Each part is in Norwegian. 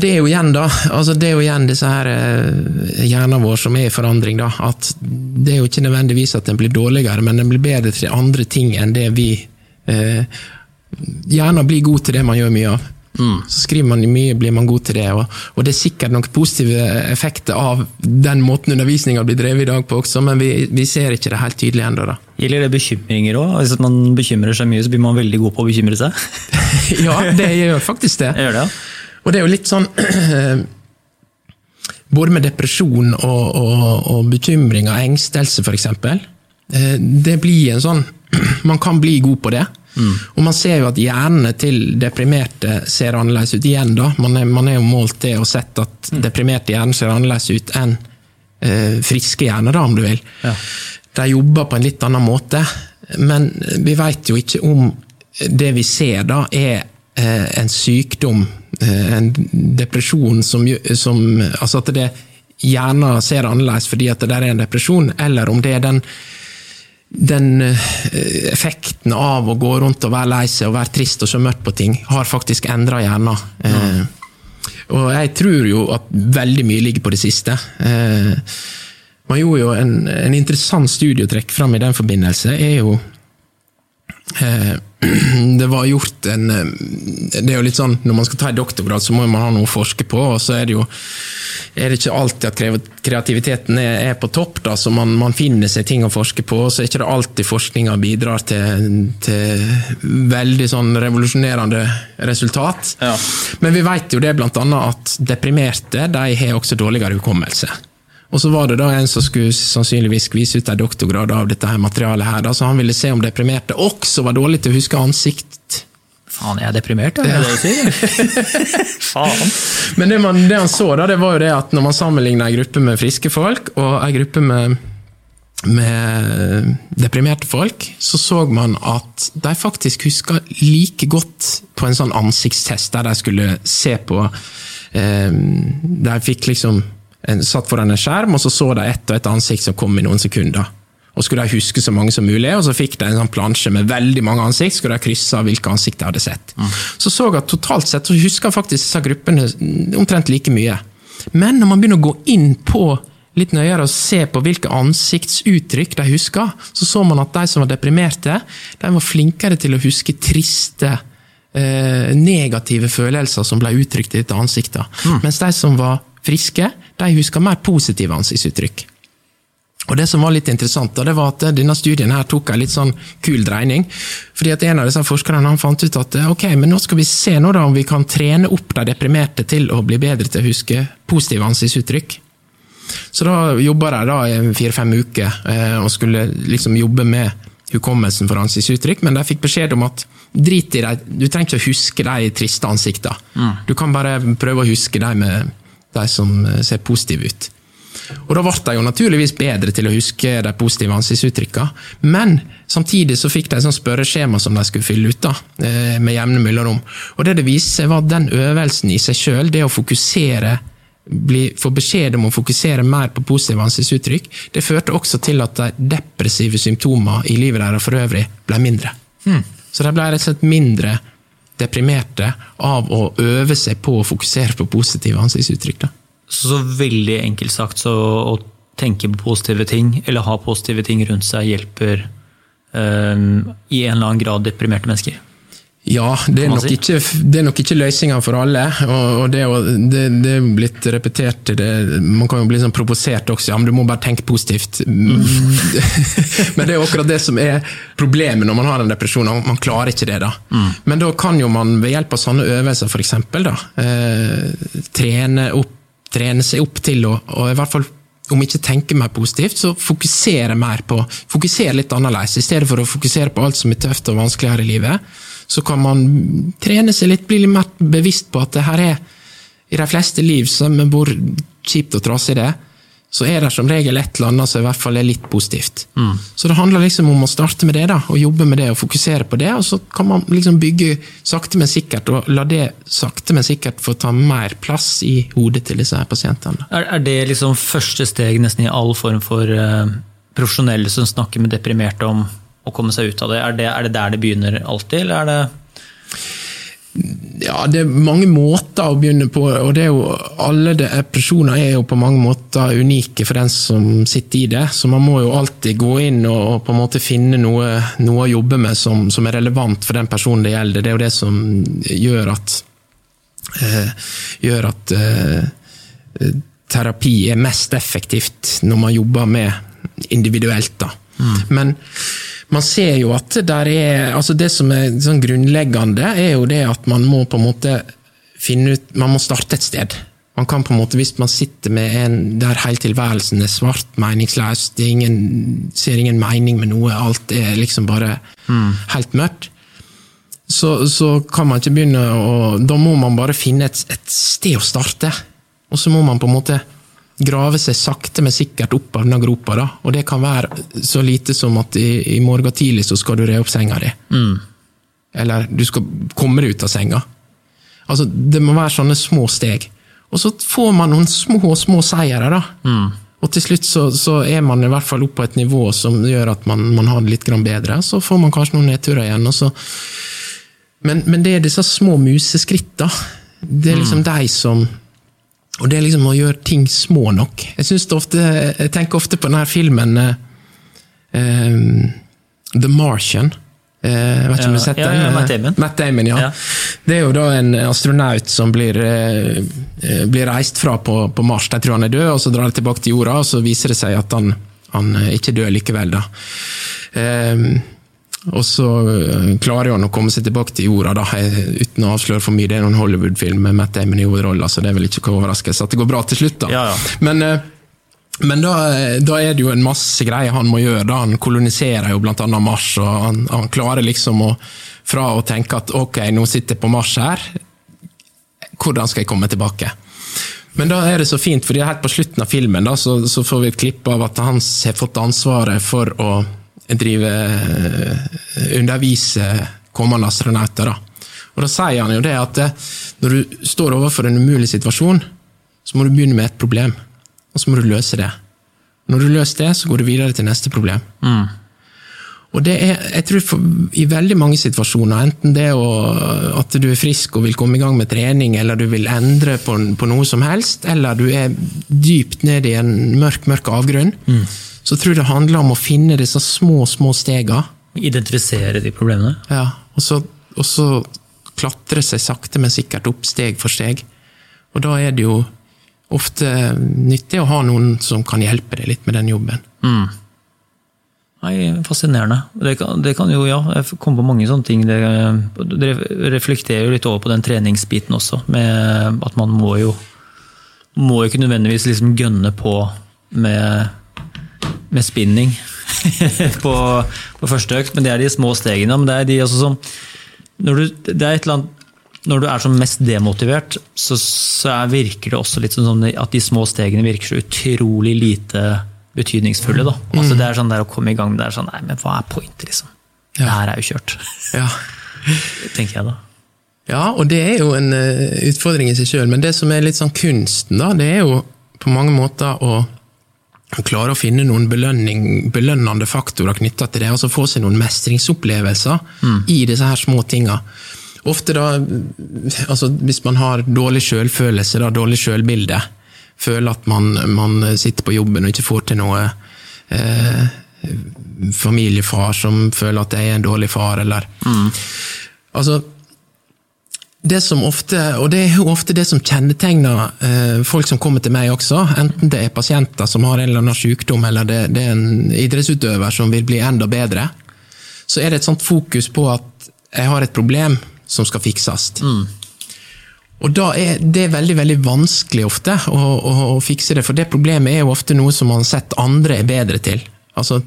Det er jo igjen da, altså det er jo igjen disse her eh, hjernen vår som er i forandring. da, at Det er jo ikke nødvendigvis at den blir dårligere, men den blir bedre til andre ting enn det vi eh, Hjernen blir god til det man gjør mye av. Mm. Så skriver man mye, blir man god til det. Og, og det er sikkert noen positive effekter av den måten undervisninga blir drevet i dag på også, men vi, vi ser ikke det helt tydelig ennå. Gjelder det bekymringer òg? Hvis man bekymrer seg mye, så blir man veldig god på å bekymre seg? ja, det gjør faktisk det. Jeg Gjør det, ja. Og det er jo litt sånn Både med depresjon og, og, og bekymringer, engstelse f.eks. Det blir en sånn Man kan bli god på det. Mm. Og man ser jo at hjernene til deprimerte ser annerledes ut igjen. da. Man er, man er jo målt det og sett at Mm. deprimerte hjerner ser annerledes ut enn eh, friske hjerner, da, om du vil. Ja. De jobber på en litt annen måte. Men vi vet jo ikke om det vi ser da, er eh, en sykdom, eh, en depresjon som, som Altså at det hjernen ser annerledes fordi at det der er en depresjon, eller om det er den den eh, effekten av å gå rundt og være lei seg og være trist og se mørkt på ting, har faktisk endra hjernen. Eh, og jeg tror jo at veldig mye ligger på det siste. Eh, man gjorde jo en, en interessant studie å trekke fram i den forbindelse, er jo eh, det var gjort en eh, Det er jo litt sånn, Når man skal ta en doktorgrad, så må man ha noe å forske på. og så er det jo er det ikke alltid at kreativiteten er, på topp, da, så man, man finner seg ting å forske på. og Så er det ikke alltid forskninga bidrar til, til veldig sånn revolusjonerende resultat. Ja. Men vi vet jo det annet at deprimerte de har også dårligere hukommelse. Og så var det da en som skulle sannsynligvis skvise ut en doktorgrad av dette her materialet, her, da, så han ville se om deprimerte også var dårlig til å huske ansikt. Faen, jeg er deprimert, ja. Er det du sier? Faen. Men det, man, det han så, da, det var jo det at når man sammenligna en gruppe med friske folk og en gruppe med, med deprimerte folk, så så man at de faktisk huska like godt på en sånn ansiktstest der de skulle se på eh, De fikk liksom satt foran en skjerm, og så så de ett og ett ansikt som kom i noen sekunder. Og skulle de huske så mange som mulig, og så fikk de en sånn plansje med veldig mange ansikt, skulle de krysse av hvilke ansikt de hadde sett. Så så jeg at totalt sett så husker faktisk disse gruppene omtrent like mye. Men når man begynner å gå inn på litt nøyere og se på hvilke ansiktsuttrykk de husker, så så man at de som var deprimerte, de var flinkere til å huske triste, eh, negative følelser som ble uttrykt i dette ansiktet. Mens de som var friske, de husker mer positive ansiktsuttrykk. Og Det som var litt interessant, det var at denne studien her tok en litt sånn kul dreining. fordi at En av disse forskerne han fant ut at ok, men nå skal vi se nå da om vi kan trene opp de deprimerte til å bli bedre til å huske positive ansiktsuttrykk. Så da jobba de da i fire-fem uker eh, og skulle liksom jobbe med hukommelsen for ansiktsuttrykk, men de fikk beskjed om at drit i deg, du trenger ikke å huske de triste ansiktene. Du kan bare prøve å huske de, med, de som eh, ser positive ut. Og Da ble de jo naturligvis bedre til å huske de positive ansiktsuttrykkene, men samtidig så fikk de et sånn spørreskjema som de skulle fylle ut da, eh, med jevne mellomrom. Og Det det viste seg, var at den øvelsen i seg sjøl, det å fokusere bli, få beskjed om å fokusere mer på positive ansiktsuttrykk, det førte også til at de depressive symptomene i livet deres for øvrig ble mindre. Så de ble rett og slett mindre deprimerte av å øve seg på å fokusere på positive ansiktsuttrykk. Da. Så, veldig enkelt sagt så å tenke på positive ting, eller ha positive ting rundt seg, hjelper øh, i en eller annen grad deprimerte mennesker. Ja, det er, nok si? ikke, det er løsninga for alle. og, og det, det, det er blitt repetert det, Man kan jo bli sånn provosert også. Ja, men du må bare tenke positivt. men det er jo akkurat det som er problemet når man har en depresjon. Man klarer ikke det. da. Men da kan jo man ved hjelp av sånne øvelser da, eh, trene, opp, trene seg opp til å og i hvert fall om ikke tenker mer positivt, så fokusere mer på Fokusere litt annerledes. I stedet for å fokusere på alt som er tøft og vanskelig her i livet, så kan man trene seg litt, bli litt mer bevisst på at det her er I de fleste liv, som hvor kjipt og trasig det er, så er det som regel et eller annet som i hvert fall er litt positivt. Så det handler liksom om å starte med det, da, og jobbe med det og fokusere på det, og så kan man liksom bygge sakte, men sikkert, og la det sakte, men sikkert få ta mer plass i hodet til disse her pasientene. Er, er det liksom første steg nesten i all form for uh, profesjonelle som snakker med deprimerte om å komme seg ut av det? Er det, er det der det begynner alltid, eller er det ja, det er mange måter å begynne på, og det er jo, alle depresjoner er jo på mange måter unike for den som sitter i det, så man må jo alltid gå inn og, på en måte finne noe, noe å jobbe med som, som, er relevant for den personen det gjelder. Det er jo det som gjør at, eh, gjør at eh, terapi er mest effektivt når man jobber med individuelt. da. Mm. Men man ser jo at der er altså Det som er sånn grunnleggende, er jo det at man må på en måte finne ut Man må starte et sted. Man kan på en måte, Hvis man sitter med en der hele tilværelsen er svart, meningsløs, ingen, ser ingen mening med noe, alt er liksom bare mm. helt mørkt, så, så, kan man ikke begynne å Da må man bare finne et, et sted å starte. Og så må man på en måte grave seg sakte, men sikkert opp av denne gropa. Da. Og det kan være så lite som at i, i morgen tidlig så skal du re opp senga di. Mm. Eller du skal komme deg ut av senga. Altså, det må være sånne små steg. Og så får man noen små, små seire, da. Mm. Og til slutt så, så, er man i hvert fall oppe på et nivå som gjør at man, man har det litt bedre. Så får man kanskje noen nedturer igjen. Men, men, det er disse små museskrittene. Det er liksom mm. de som og det er liksom å gjøre ting små nok. Jeg, ofte, jeg tenker ofte på denne filmen uh, The Martian. Uh, vet ikke om du har sett den? Ja, Matt Damon. Matt Damon ja. ja. Det er jo da en astronaut som blir, uh, blir reist fra på, på, Mars. De tror han er død, og så drar de tilbake til jorda, og så viser det seg at han, han ikke dør likevel. da. Uh, og så eh, klarer han å komme seg tilbake til jorda, da, uten å avsløre for mye. Det er noen Hollywood-film med Matt Damon i hovedrolla, så det er vel ikke noen overraskelse at det går bra til slutt. da. Ja, ja. Men, eh, men da, da, er det jo en masse greier han må gjøre. da. Han koloniserer jo annet Mars, og han, han klarer liksom å Fra å tenke at ok, nå sitter jeg på Mars her, hvordan skal jeg komme tilbake? Men da er det så fint, for helt på slutten av filmen da, så, så får vi et klipp av at han har fått ansvaret for å drive eh, undervise kommende astronauter. Da. Og da sier han jo det at eh, når du står overfor en umulig situasjon, så må du begynne med et problem, og så må du løse det. Når du løser det, så går du videre til neste problem. Mm. Og det er, jeg tror for, I veldig mange situasjoner, enten det å, at du er frisk og vil komme i gang med trening, eller du vil endre på, på noe som helst, eller du er dypt ned i en mørk, mørk avgrunn, mm så tror jeg det handler om å finne disse små, små stega. Identifisere de problemene? Ja, og så, og så klatre seg sakte, men sikkert opp steg for steg. Og da er det jo ofte nyttig å ha noen som kan hjelpe deg litt med den jobben. Mm. Nei, Fascinerende. Det kan, det kan, jo, ja, jeg kom på mange sånne ting. Det, det, reflekterer jo litt over på den treningsbiten også, med at man må jo må jo ikke nødvendigvis liksom gønne på med med spinning på, på, første økt, men det er de små stegene. Men det er de som når du, det er annet, når du er som mest demotivert, så, så er, virker det også litt sånn at de små stegene virker så utrolig lite betydningsfulle. Da. Altså, det er sånn der å komme i gang med det er sånn Nei, men hva er pointet, liksom? Det her er jo kjørt. Ja. Tenker jeg da. Ja, og det er jo en uh, utfordring i seg sjøl, men det som er litt sånn kunsten, da, det er jo på mange måter å klare å finne noen belønnende faktorer knytta til det. altså Få seg noen mestringsopplevelser mm. i disse her små tinga. Ofte da, altså Hvis man har dårlig selvfølelse, dårlig selvbilde, føler at man, man, sitter på jobben og ikke får til noe eh, Familiefar som føler at jeg er en dårlig far, eller mm. Altså, det som ofte, og det er jo ofte det som kjennetegner eh, folk som kommer til meg også, enten det er pasienter som har en eller annen sykdom, eller det, det, er en idrettsutøver som vil bli enda bedre, så er det et sånt fokus på at jeg har et problem som skal fikses. Mm. Og da er det veldig veldig vanskelig ofte å, å, å, fikse det, for det problemet er jo ofte noe som man har sett andre er bedre til. Altså,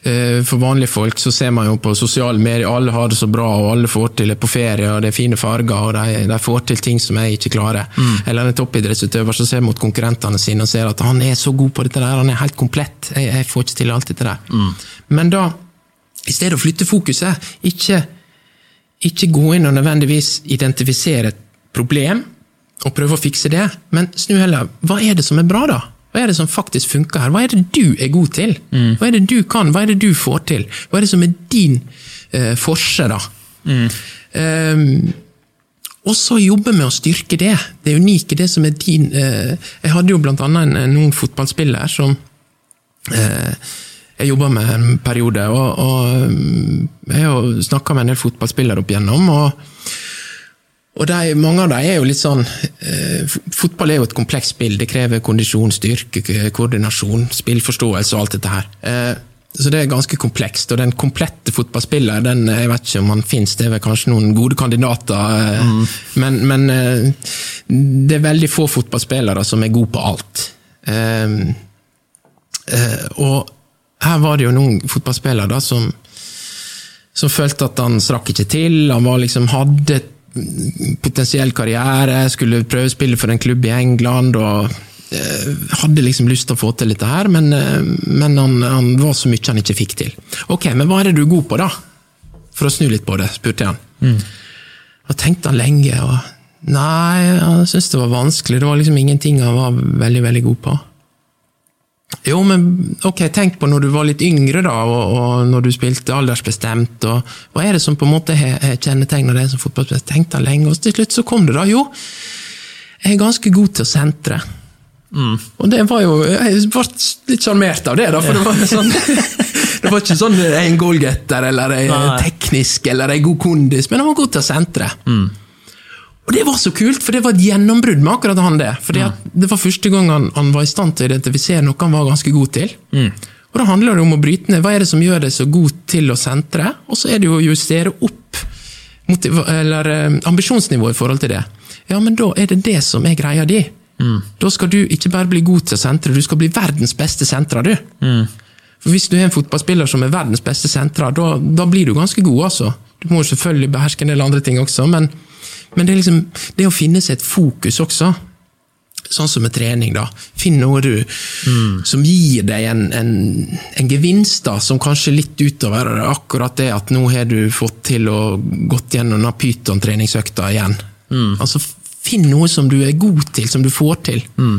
for vanlige folk så ser man jo på sosiale medier, alle har det så bra, og alle får til det på ferie, og det er fine farger, og de, de får til ting som jeg ikke klarer. Mm. Eller en toppidrettsutøver som ser mot konkurrentene sine og ser at han er så god på dette der, han er helt komplett, jeg, jeg får ikke til alt dette der. Mm. Men da, i stedet å flytte fokuset, ikke, ikke gå inn og nødvendigvis identifisere et problem og prøve å fikse det, men snu heller, hva er det som er bra, da? Hva er det som faktisk funker her? Hva er det du er god til? Mm. Hva er det du kan? Hva er det du får til? Hva er det som er din eh, forse, da? Mm. Um, og så jobbe med å styrke det. Det unike, det som er din eh, Jeg hadde jo blant annet en, en ung fotballspiller som eh, jeg jobba med en periode, og, og mm, jeg har snakka med en del fotballspillere opp igjennom. og og de, Mange av dem er jo litt sånn eh, Fotball er jo et komplekst spill. Det krever kondisjon, styrke, koordinasjon, spillforståelse og alt dette her. Eh, så det er ganske komplekst. Og den komplette fotballspiller, den, jeg vet ikke om han finnes, det er vel kanskje noen gode kandidater. Eh, mm. Men, men eh, det er veldig få fotballspillere som er gode på alt. Eh, eh, og her var det jo noen fotballspillere da som, som følte at han strakk ikke til. Han var liksom, hadde potensiell karriere, skulle prøve å spille for en klubb i England. og eh, hadde liksom lyst til å få til dette her, men, eh, men han, han, var så mye han ikke fikk til. Ok, men hva er det du er god på, da? For å snu litt på det, spurte jeg han. Mm. Og tenkte han lenge, og nei, han syntes det var vanskelig. Det var liksom ingenting han var veldig, veldig god på. Jo, men ok, tenk på når du var litt yngre, da, og, og når du spilte aldersbestemt. og Hva er det som på en måte har kjennetegna deg som fotballspiller? Tenkte lenge, og til slutt så kom det, da. Jo, jeg er ganske god til å sentre. Mm. Og det var jo Jeg ble litt sjarmert av det, da, for det var sånn Det var ikke sånn en goalgetter eller en teknisk eller en god kondis, men jeg var god til å sentre. Mm. Og det var så kult, for det var et gjennombrudd med akkurat han det. For mm. det var første gang han, han, var i stand til å identifisere noe han var ganske god til. Mm. Og Da handler det om å bryte ned hva er det som gjør deg så god til å sentre, og så er det jo å justere opp eller, eh, ambisjonsnivået i forhold til det. Ja, men da er det det som er greia di. Mm. Da skal du ikke bare bli god til å sentre, du skal bli verdens beste sentrer, du. Mm. For Hvis du er en fotballspiller som er verdens beste sentrer, da, da blir du ganske god, altså. Du må selvfølgelig beherske en del andre ting også, men men det liksom det å finne seg et fokus også. Sånn som med trening. da. Finn noe du, mm. som gir deg en, en, en, gevinst, da, som kanskje litt utover akkurat det at nå har du fått til å gått gjennom pyton-treningsøkta igjen. Mm. Altså, Finn noe som du er god til, som du får til. Mm.